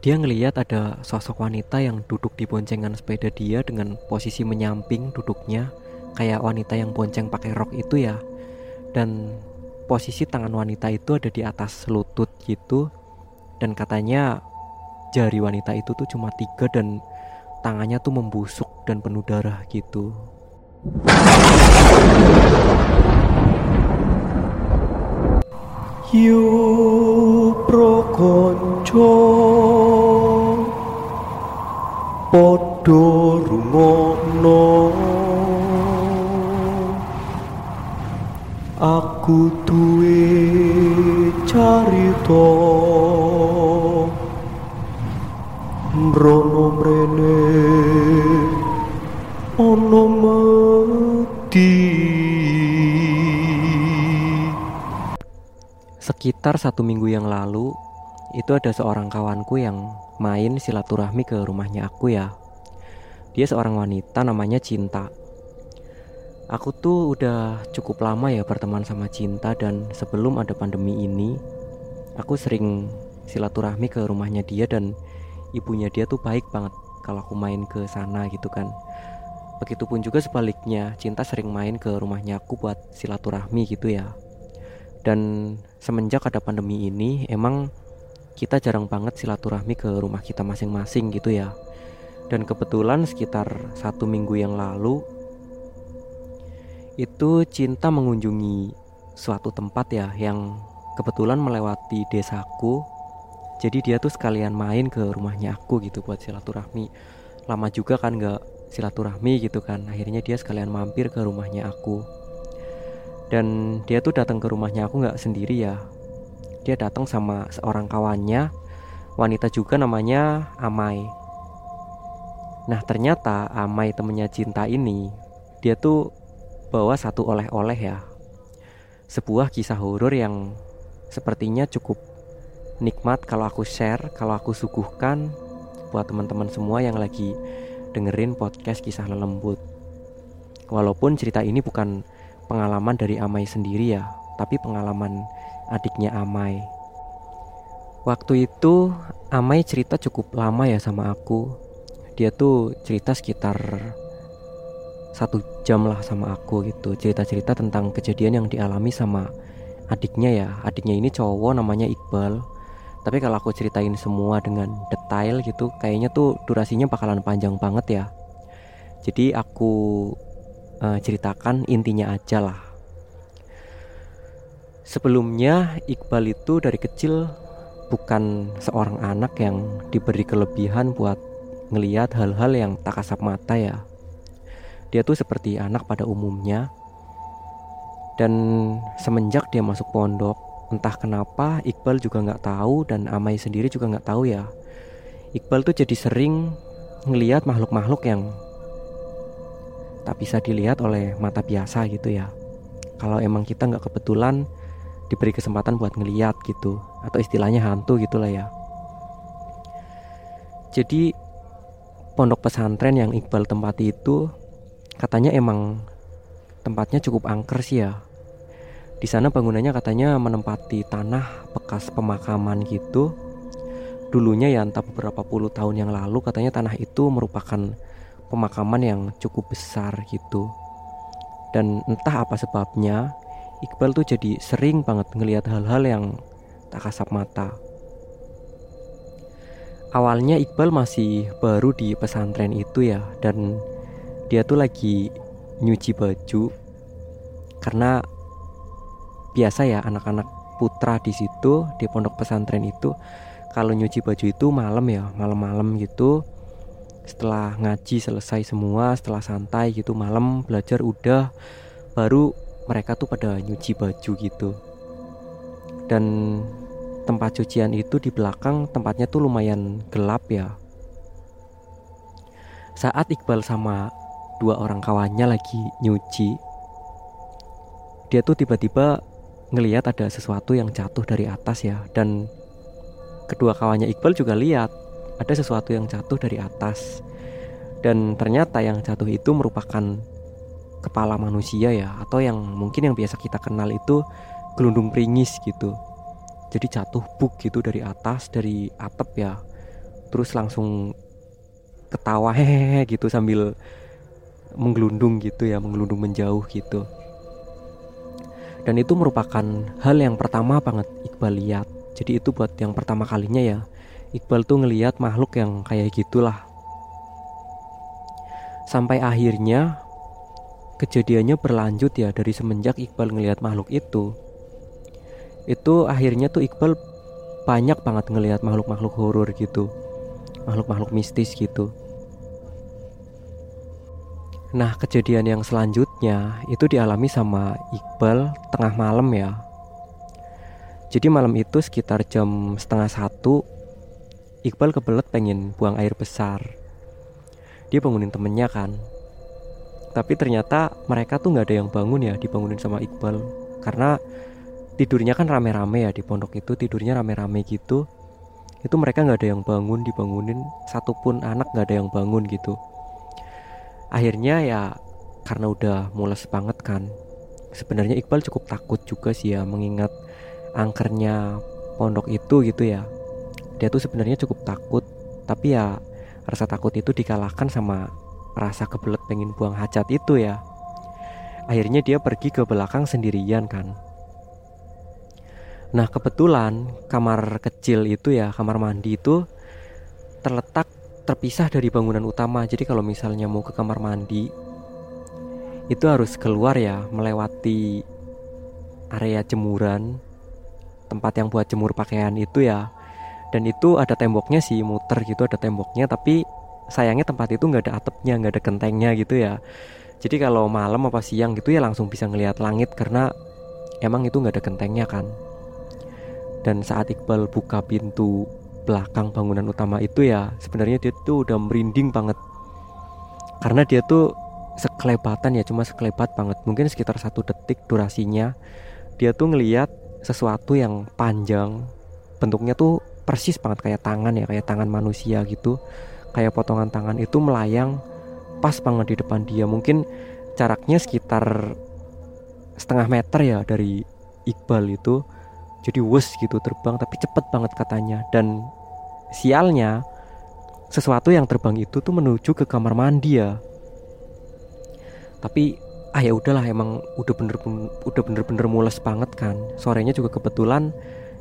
dia ngeliat ada sosok wanita yang duduk di boncengan sepeda dia dengan posisi menyamping duduknya kayak wanita yang bonceng pakai rok itu ya. Dan posisi tangan wanita itu ada di atas lutut gitu. Dan katanya jari wanita itu tuh cuma tiga dan tangannya tuh membusuk dan penuh darah gitu. Yo prokonco padha rumono aku duwe carita. Mrono mrene ana Sekitar satu minggu yang lalu, itu ada seorang kawanku yang main silaturahmi ke rumahnya aku ya. Dia seorang wanita namanya Cinta. Aku tuh udah cukup lama ya berteman sama Cinta dan sebelum ada pandemi ini, aku sering silaturahmi ke rumahnya dia dan ibunya dia tuh baik banget kalau aku main ke sana gitu kan. Begitupun juga sebaliknya, Cinta sering main ke rumahnya aku buat silaturahmi gitu ya. Dan semenjak ada pandemi ini emang kita jarang banget silaturahmi ke rumah kita masing-masing gitu ya. Dan kebetulan sekitar satu minggu yang lalu itu cinta mengunjungi suatu tempat ya yang kebetulan melewati desaku. Jadi dia tuh sekalian main ke rumahnya aku gitu buat silaturahmi. Lama juga kan gak silaturahmi gitu kan. Akhirnya dia sekalian mampir ke rumahnya aku dan dia tuh datang ke rumahnya aku nggak sendiri ya. Dia datang sama seorang kawannya wanita juga namanya Amai. Nah ternyata Amai temennya cinta ini dia tuh bawa satu oleh-oleh ya. Sebuah kisah horor yang sepertinya cukup nikmat kalau aku share kalau aku suguhkan buat teman-teman semua yang lagi dengerin podcast kisah lelembut. Walaupun cerita ini bukan pengalaman dari Amai sendiri ya, tapi pengalaman adiknya Amai. Waktu itu Amai cerita cukup lama ya sama aku. Dia tuh cerita sekitar satu jam lah sama aku gitu. Cerita-cerita tentang kejadian yang dialami sama adiknya ya. Adiknya ini cowok namanya Iqbal. Tapi kalau aku ceritain semua dengan detail gitu, kayaknya tuh durasinya bakalan panjang banget ya. Jadi aku uh, ceritakan intinya aja lah. Sebelumnya Iqbal itu dari kecil bukan seorang anak yang diberi kelebihan buat ngeliat hal-hal yang tak kasat mata ya. Dia tuh seperti anak pada umumnya. Dan semenjak dia masuk pondok, entah kenapa Iqbal juga nggak tahu dan Amai sendiri juga nggak tahu ya. Iqbal tuh jadi sering ngeliat makhluk-makhluk yang tak bisa dilihat oleh mata biasa gitu ya. Kalau emang kita nggak kebetulan diberi kesempatan buat ngeliat gitu atau istilahnya hantu gitulah ya. Jadi pondok pesantren yang Iqbal tempati itu katanya emang tempatnya cukup angker sih ya. Di sana bangunannya katanya menempati tanah bekas pemakaman gitu. Dulunya ya entah beberapa puluh tahun yang lalu katanya tanah itu merupakan pemakaman yang cukup besar gitu. Dan entah apa sebabnya Iqbal tuh jadi sering banget ngelihat hal-hal yang tak kasat mata. Awalnya Iqbal masih baru di pesantren itu ya dan dia tuh lagi nyuci baju. Karena biasa ya anak-anak putra di situ di pondok pesantren itu kalau nyuci baju itu malam ya malam-malam gitu setelah ngaji selesai semua setelah santai gitu malam belajar udah baru mereka tuh pada nyuci baju gitu. Dan tempat cucian itu di belakang tempatnya tuh lumayan gelap ya. Saat Iqbal sama dua orang kawannya lagi nyuci dia tuh tiba-tiba ngeliat ada sesuatu yang jatuh dari atas ya. Dan kedua kawannya Iqbal juga lihat ada sesuatu yang jatuh dari atas. Dan ternyata yang jatuh itu merupakan kepala manusia ya atau yang mungkin yang biasa kita kenal itu gelundung pringis gitu. Jadi jatuh buk gitu dari atas dari atap ya. Terus langsung ketawa hehehe gitu sambil menggelundung gitu ya menggelundung menjauh gitu. Dan itu merupakan hal yang pertama banget Iqbal lihat. Jadi itu buat yang pertama kalinya ya Iqbal tuh ngelihat makhluk yang kayak gitulah. Sampai akhirnya kejadiannya berlanjut ya dari semenjak Iqbal ngelihat makhluk itu. Itu akhirnya tuh Iqbal banyak banget ngelihat makhluk-makhluk horor gitu. Makhluk-makhluk mistis gitu. Nah kejadian yang selanjutnya itu dialami sama Iqbal tengah malam ya. Jadi malam itu sekitar jam setengah satu Iqbal kebelet pengen buang air besar. Dia bangunin temennya kan. Tapi ternyata mereka tuh nggak ada yang bangun ya dibangunin sama Iqbal. Karena tidurnya kan rame-rame ya di pondok itu tidurnya rame-rame gitu. Itu mereka nggak ada yang bangun dibangunin. Satupun anak nggak ada yang bangun gitu. Akhirnya ya karena udah mules banget kan sebenarnya Iqbal cukup takut juga sih ya mengingat angkernya pondok itu gitu ya dia tuh sebenarnya cukup takut tapi ya rasa takut itu dikalahkan sama rasa kebelet pengen buang hajat itu ya. Akhirnya dia pergi ke belakang sendirian kan. Nah kebetulan kamar kecil itu ya kamar mandi itu terletak terpisah dari bangunan utama. Jadi kalau misalnya mau ke kamar mandi itu harus keluar ya melewati area jemuran tempat yang buat jemur pakaian itu ya dan itu ada temboknya sih muter gitu ada temboknya tapi sayangnya tempat itu nggak ada atapnya nggak ada gentengnya gitu ya. Jadi kalau malam apa siang gitu ya langsung bisa ngelihat langit karena emang itu nggak ada gentengnya kan. Dan saat Iqbal buka pintu belakang bangunan utama itu ya sebenarnya dia tuh udah merinding banget. Karena dia tuh sekelebatan ya cuma sekelebat banget. Mungkin sekitar satu detik durasinya dia tuh ngeliat sesuatu yang panjang bentuknya tuh persis banget kayak tangan ya kayak tangan manusia gitu. Kayak potongan tangan itu melayang pas banget di depan dia. Mungkin jaraknya sekitar setengah meter ya dari Iqbal itu. Jadi wes gitu terbang tapi cepet banget katanya. Dan sialnya sesuatu yang terbang itu tuh menuju ke kamar mandi ya. Tapi ah ya udahlah emang udah bener udah bener-bener mules banget kan. Sorenya juga kebetulan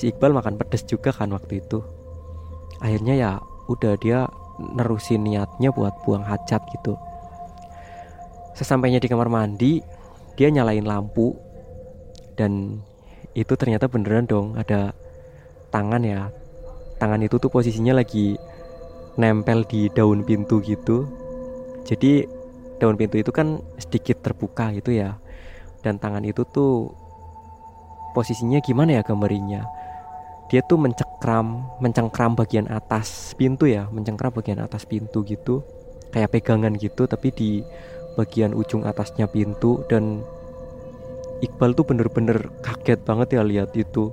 si Iqbal makan pedes juga kan waktu itu. Akhirnya ya udah dia nerusin niatnya buat buang hajat gitu. Sesampainya di kamar mandi dia nyalain lampu. Dan itu ternyata beneran dong ada tangan ya. Tangan itu tuh posisinya lagi nempel di daun pintu gitu. Jadi daun pintu itu kan sedikit terbuka gitu ya. Dan tangan itu tuh posisinya gimana ya gambarnya dia tuh mencekram mencengkram bagian atas pintu ya mencengkram bagian atas pintu gitu. Kayak pegangan gitu tapi di bagian ujung atasnya pintu. Dan Iqbal tuh bener-bener kaget banget ya lihat itu.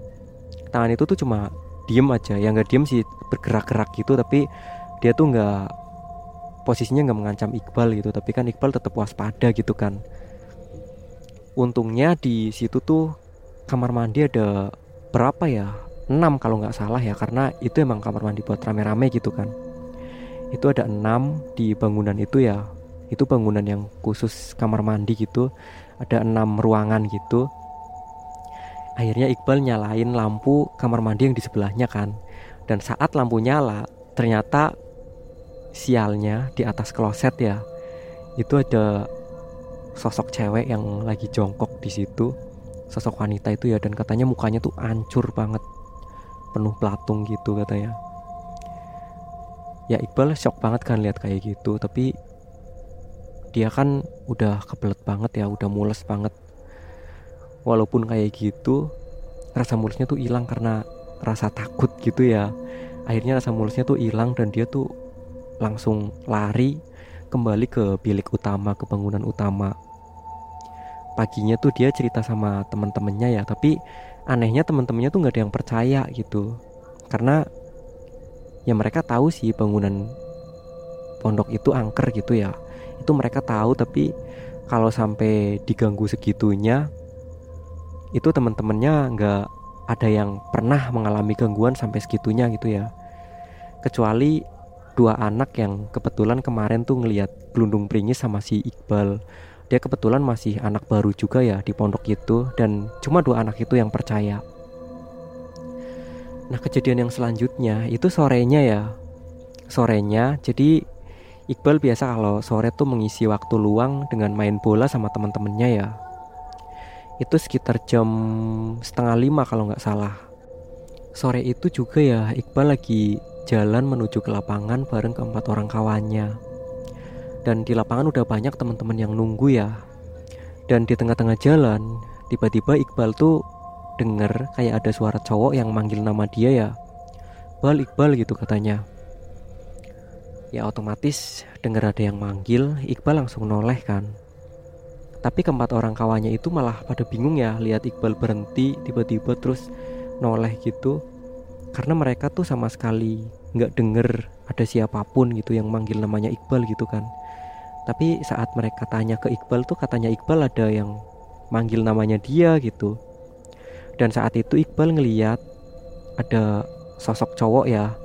Tangan itu tuh cuma diem aja. Yang nggak diem sih bergerak-gerak gitu tapi dia tuh nggak posisinya nggak mengancam Iqbal gitu. Tapi kan Iqbal tetap waspada gitu kan. Untungnya di situ tuh kamar mandi ada berapa ya enam kalau nggak salah ya karena itu emang kamar mandi buat rame-rame gitu kan. Itu ada enam di bangunan itu ya. Itu bangunan yang khusus kamar mandi gitu. Ada enam ruangan gitu. Akhirnya Iqbal nyalain lampu kamar mandi yang di sebelahnya kan. Dan saat lampu nyala ternyata sialnya di atas kloset ya itu ada sosok cewek yang lagi jongkok di situ. Sosok wanita itu ya dan katanya mukanya tuh ancur banget penuh pelatung gitu katanya. Ya Iqbal shock banget kan lihat kayak gitu tapi dia kan udah kebelet banget ya udah mules banget. Walaupun kayak gitu rasa mulesnya tuh hilang karena rasa takut gitu ya. Akhirnya rasa mulesnya tuh hilang dan dia tuh langsung lari kembali ke bilik utama ke bangunan utama. Paginya tuh dia cerita sama teman-temannya ya tapi anehnya teman-temannya tuh nggak ada yang percaya gitu. Karena ya mereka tahu sih bangunan pondok itu angker gitu ya. Itu mereka tahu tapi kalau sampai diganggu segitunya itu teman-temannya nggak ada yang pernah mengalami gangguan sampai segitunya gitu ya. Kecuali dua anak yang kebetulan kemarin tuh ngelihat gelundung pringis sama si Iqbal dia kebetulan masih anak baru juga ya di pondok itu dan cuma dua anak itu yang percaya. Nah kejadian yang selanjutnya itu sorenya ya. Sorenya jadi Iqbal biasa kalau sore tuh mengisi waktu luang dengan main bola sama teman-temannya ya. Itu sekitar jam setengah lima kalau nggak salah. Sore itu juga ya Iqbal lagi jalan menuju ke lapangan bareng keempat orang kawannya dan di lapangan udah banyak teman-teman yang nunggu ya. Dan di tengah-tengah jalan tiba-tiba Iqbal tuh denger kayak ada suara cowok yang manggil nama dia ya. Iqbal Iqbal gitu katanya. Ya otomatis denger ada yang manggil Iqbal langsung noleh kan. Tapi keempat orang kawannya itu malah pada bingung ya lihat Iqbal berhenti tiba-tiba terus noleh gitu. Karena mereka tuh sama sekali nggak denger ada siapa pun gitu yang manggil namanya Iqbal gitu kan tapi saat mereka tanya ke Iqbal tuh katanya Iqbal ada yang manggil namanya dia gitu. Dan saat itu Iqbal ngeliat ada sosok cowok ya.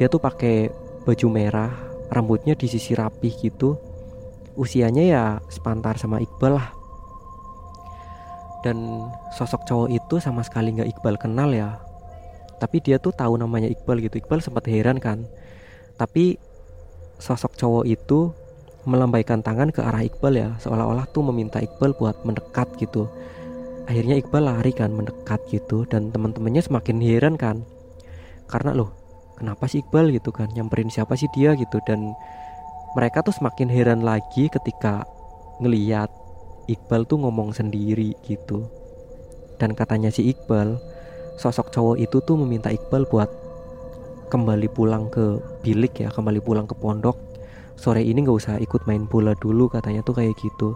Dia tuh pakai baju merah rambutnya disisir rapih gitu. Usianya ya sepantar sama Iqbal lah. Dan sosok cowok itu sama sekali nggak Iqbal kenal ya. Tapi dia tuh tahu namanya Iqbal gitu. Iqbal sempat heran kan. Tapi sosok cowok itu melambaikan tangan ke arah Iqbal ya. Seolah-olah tuh meminta Iqbal buat mendekat gitu. Akhirnya Iqbal lari kan mendekat gitu. Dan teman-temannya semakin heran kan. Karena loh kenapa sih Iqbal? gitu kan. Nyamperin siapa sih dia? gitu. Dan mereka tuh semakin heran lagi ketika ngeliat Iqbal tuh ngomong sendiri gitu. Dan katanya si Iqbal sosok cowok itu tuh meminta Iqbal buat kembali pulang ke bilik ya kembali pulang ke pondok sore ini nggak usah ikut main bola dulu katanya tuh kayak gitu.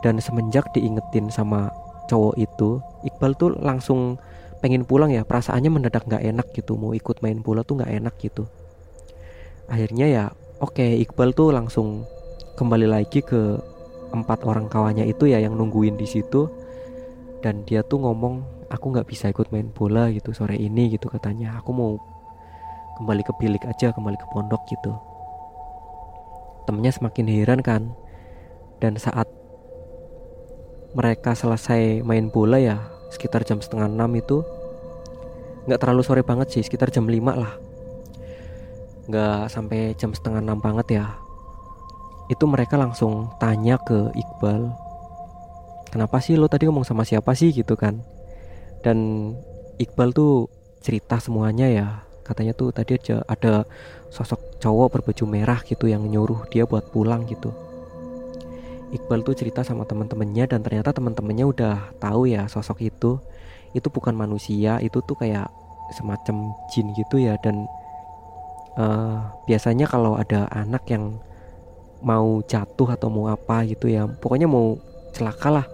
Dan semenjak diingetin sama cowok itu Iqbal tuh langsung pengen pulang ya perasaannya mendadak nggak enak gitu mau ikut main bola tuh nggak enak gitu. Akhirnya ya oke okay, Iqbal tuh langsung kembali lagi ke empat orang kawannya itu ya yang nungguin di situ. Dan dia tuh ngomong aku nggak bisa ikut main bola gitu sore ini gitu katanya. Aku mau kembali ke bilik aja kembali ke pondok gitu temennya semakin heran kan. Dan saat mereka selesai main bola ya sekitar jam setengah enam itu nggak terlalu sore banget sih sekitar jam lima lah. Nggak sampai jam setengah enam banget ya. Itu mereka langsung tanya ke Iqbal kenapa sih lo tadi ngomong sama siapa sih? gitu kan. Dan Iqbal tuh cerita semuanya ya katanya tuh tadi aja ada sosok cowok berbaju merah gitu yang nyuruh dia buat pulang gitu. Iqbal tuh cerita sama teman-temannya dan ternyata teman-temannya udah tahu ya sosok itu. Itu bukan manusia itu tuh kayak semacam jin gitu ya dan uh, biasanya kalau ada anak yang mau jatuh atau mau apa gitu ya pokoknya mau celaka lah.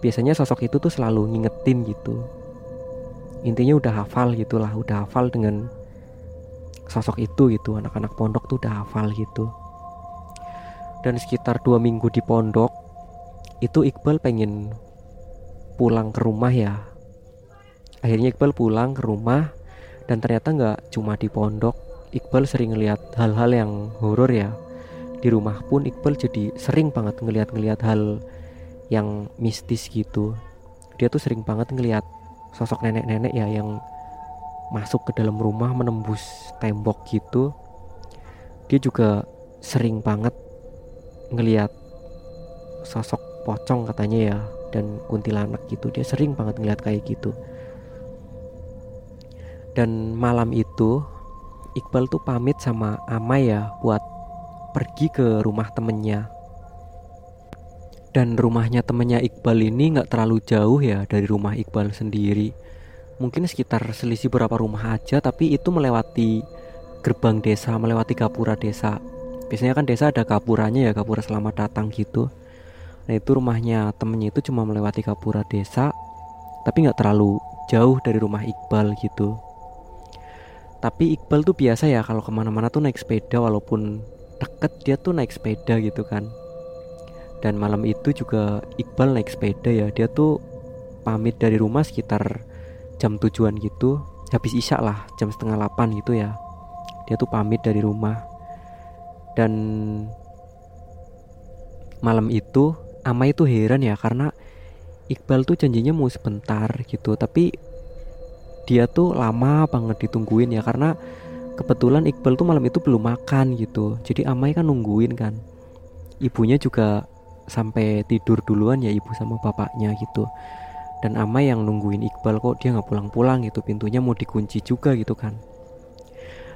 Biasanya sosok itu tuh selalu ngingetin gitu. Intinya udah hafal gitulah udah hafal dengan sosok itu gitu anak-anak pondok tuh udah hafal gitu. Dan sekitar dua minggu di pondok itu Iqbal pengen pulang ke rumah ya. Akhirnya Iqbal pulang ke rumah dan ternyata nggak cuma di pondok. Iqbal sering ngeliat hal-hal yang horor ya. Di rumah pun Iqbal jadi sering banget ngeliat-ngeliat hal yang mistis gitu. Dia tuh sering banget ngeliat sosok nenek-nenek ya yang masuk ke dalam rumah menembus tembok gitu dia juga sering banget ngeliat sosok pocong katanya ya dan kuntilanak gitu. Dia sering banget ngeliat kayak gitu. Dan malam itu Iqbal tuh pamit sama Amai ya buat pergi ke rumah temennya. Dan rumahnya temennya Iqbal ini nggak terlalu jauh ya dari rumah Iqbal sendiri mungkin sekitar selisih berapa rumah aja tapi itu melewati gerbang desa melewati gapura desa. Biasanya kan desa ada gapuranya ya gapura selamat datang gitu. Nah itu rumahnya temennya itu cuma melewati gapura desa tapi nggak terlalu jauh dari rumah Iqbal gitu. Tapi Iqbal tuh biasa ya kalau ke mana-mana tuh naik sepeda walaupun deket dia tuh naik sepeda gitu kan. Dan malam itu juga Iqbal naik sepeda ya dia tuh pamit dari rumah sekitar jam tujuan gitu habis isya lah jam setengah delapan gitu ya. Dia tuh pamit dari rumah. Dan malam itu Amai itu heran ya karena Iqbal tuh janjinya mau sebentar gitu tapi dia tuh lama banget ditungguin ya karena kebetulan Iqbal tuh malam itu belum makan gitu. Jadi Amai kan nungguin kan. Ibunya juga sampai tidur duluan ya ibu sama bapaknya gitu dan Amai yang nungguin Iqbal kok dia nggak pulang-pulang gitu pintunya mau dikunci juga gitu kan.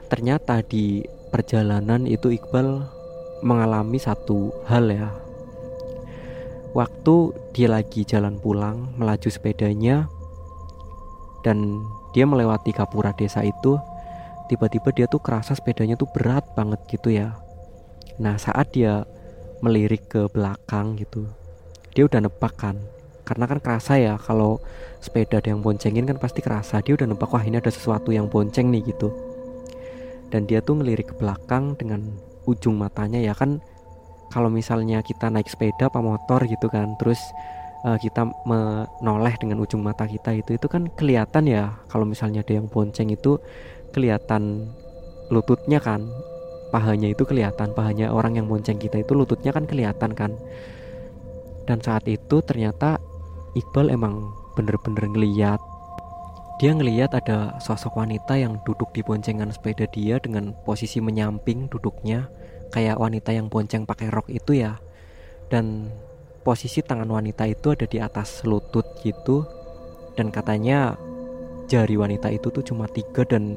Ternyata di perjalanan itu Iqbal mengalami satu hal ya. Waktu dia lagi jalan pulang melaju sepedanya dan dia melewati kapura desa itu tiba-tiba dia tuh kerasa sepedanya tuh berat banget gitu ya. Nah saat dia melirik ke belakang gitu dia udah nebak kan karena kan kerasa ya kalau sepeda ada yang boncengin kan pasti kerasa. Dia udah nebak wah ini ada sesuatu yang bonceng nih gitu. Dan dia tuh ngelirik ke belakang dengan ujung matanya ya kan. Kalau misalnya kita naik sepeda apa motor gitu kan terus uh, kita menoleh dengan ujung mata kita itu itu kan kelihatan ya. Kalau misalnya ada yang bonceng itu kelihatan lututnya kan. Pahanya itu kelihatan pahanya orang yang bonceng kita itu lututnya kan kelihatan kan. Dan saat itu ternyata Iqbal emang bener-bener ngeliat. Dia ngeliat ada sosok wanita yang duduk di boncengan sepeda dia dengan posisi menyamping duduknya kayak wanita yang bonceng pakai rok itu ya. Dan posisi tangan wanita itu ada di atas lutut gitu. Dan katanya jari wanita itu tuh cuma tiga dan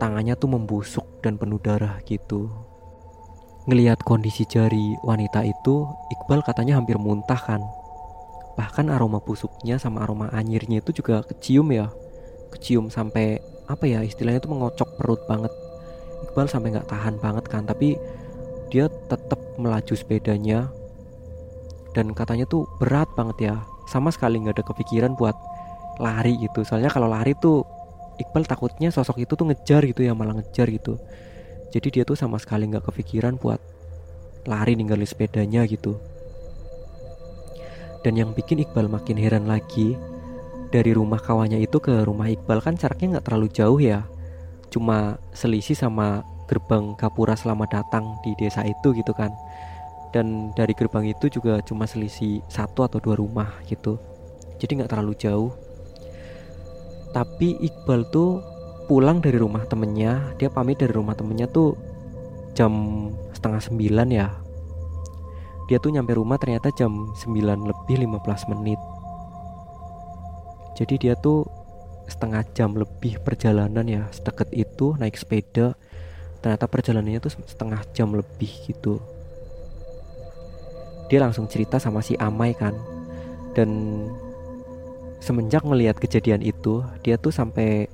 tangannya tuh membusuk dan penuh darah gitu. Ngelihat kondisi jari wanita itu Iqbal katanya hampir muntah kan bahkan aroma busuknya sama aroma anyirnya itu juga kecium ya. Kecium sampai apa ya istilahnya itu mengocok perut banget. Iqbal sampai nggak tahan banget kan tapi dia tetap melaju sepedanya. Dan katanya tuh berat banget ya. Sama sekali nggak ada kepikiran buat lari gitu. Soalnya kalau lari tuh Iqbal takutnya sosok itu tuh ngejar gitu ya malah ngejar gitu. Jadi dia tuh sama sekali nggak kepikiran buat lari ninggalin sepedanya gitu dan yang bikin Iqbal makin heran lagi dari rumah kawannya itu ke rumah Iqbal kan jaraknya nggak terlalu jauh ya. Cuma selisih sama gerbang Gapura selamat datang di desa itu gitu kan. Dan dari gerbang itu juga cuma selisih satu atau dua rumah gitu. Jadi nggak terlalu jauh. Tapi Iqbal tuh pulang dari rumah temennya. Dia pamit dari rumah temennya tuh jam setengah sembilan ya dia tuh nyampe rumah ternyata jam 9 lebih 15 menit. Jadi dia tuh setengah jam lebih perjalanan ya sedekat itu naik sepeda. Ternyata perjalanannya tuh setengah jam lebih gitu. Dia langsung cerita sama si Amai kan. Dan semenjak melihat kejadian itu dia tuh sampai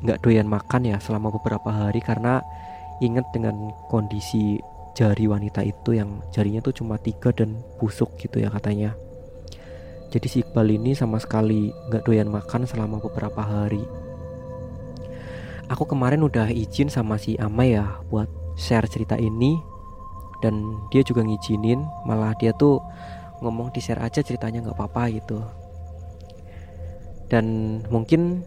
nggak doyan makan ya selama beberapa hari karena inget dengan kondisi jari wanita itu yang jarinya tuh cuma tiga dan busuk gitu ya katanya. Jadi si Iqbal ini sama sekali nggak doyan makan selama beberapa hari. Aku kemarin udah izin sama si Amai ya buat share cerita ini dan dia juga ngizinin malah dia tuh ngomong di share aja ceritanya nggak apa-apa gitu. Dan mungkin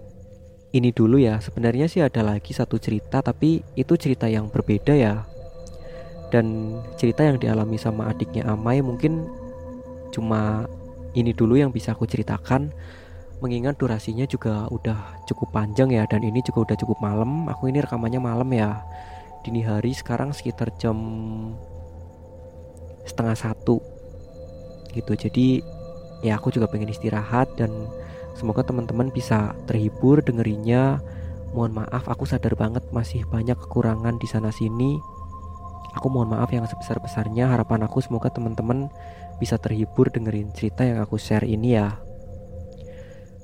ini dulu ya sebenarnya sih ada lagi satu cerita tapi itu cerita yang berbeda ya dan cerita yang dialami sama adiknya Amai mungkin cuma ini dulu yang bisa aku ceritakan. Mengingat durasinya juga udah cukup panjang ya dan ini juga udah cukup malam. Aku ini rekamannya malam ya. Dini hari sekarang sekitar jam setengah satu gitu. Jadi ya aku juga pengen istirahat dan semoga teman-teman bisa terhibur dengerinnya. Mohon maaf aku sadar banget masih banyak kekurangan di sana sini Aku mohon maaf yang sebesar-besarnya harapan aku semoga teman-teman bisa terhibur dengerin cerita yang aku share ini ya.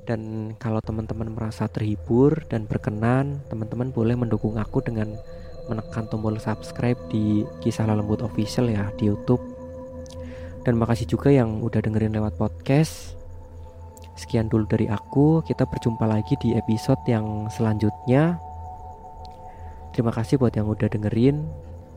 Dan kalau teman-teman merasa terhibur dan berkenan, teman-teman boleh mendukung aku dengan menekan tombol subscribe di Kisah Lembut Official ya di YouTube. Dan makasih juga yang udah dengerin lewat podcast. Sekian dulu dari aku, kita berjumpa lagi di episode yang selanjutnya. Terima kasih buat yang udah dengerin.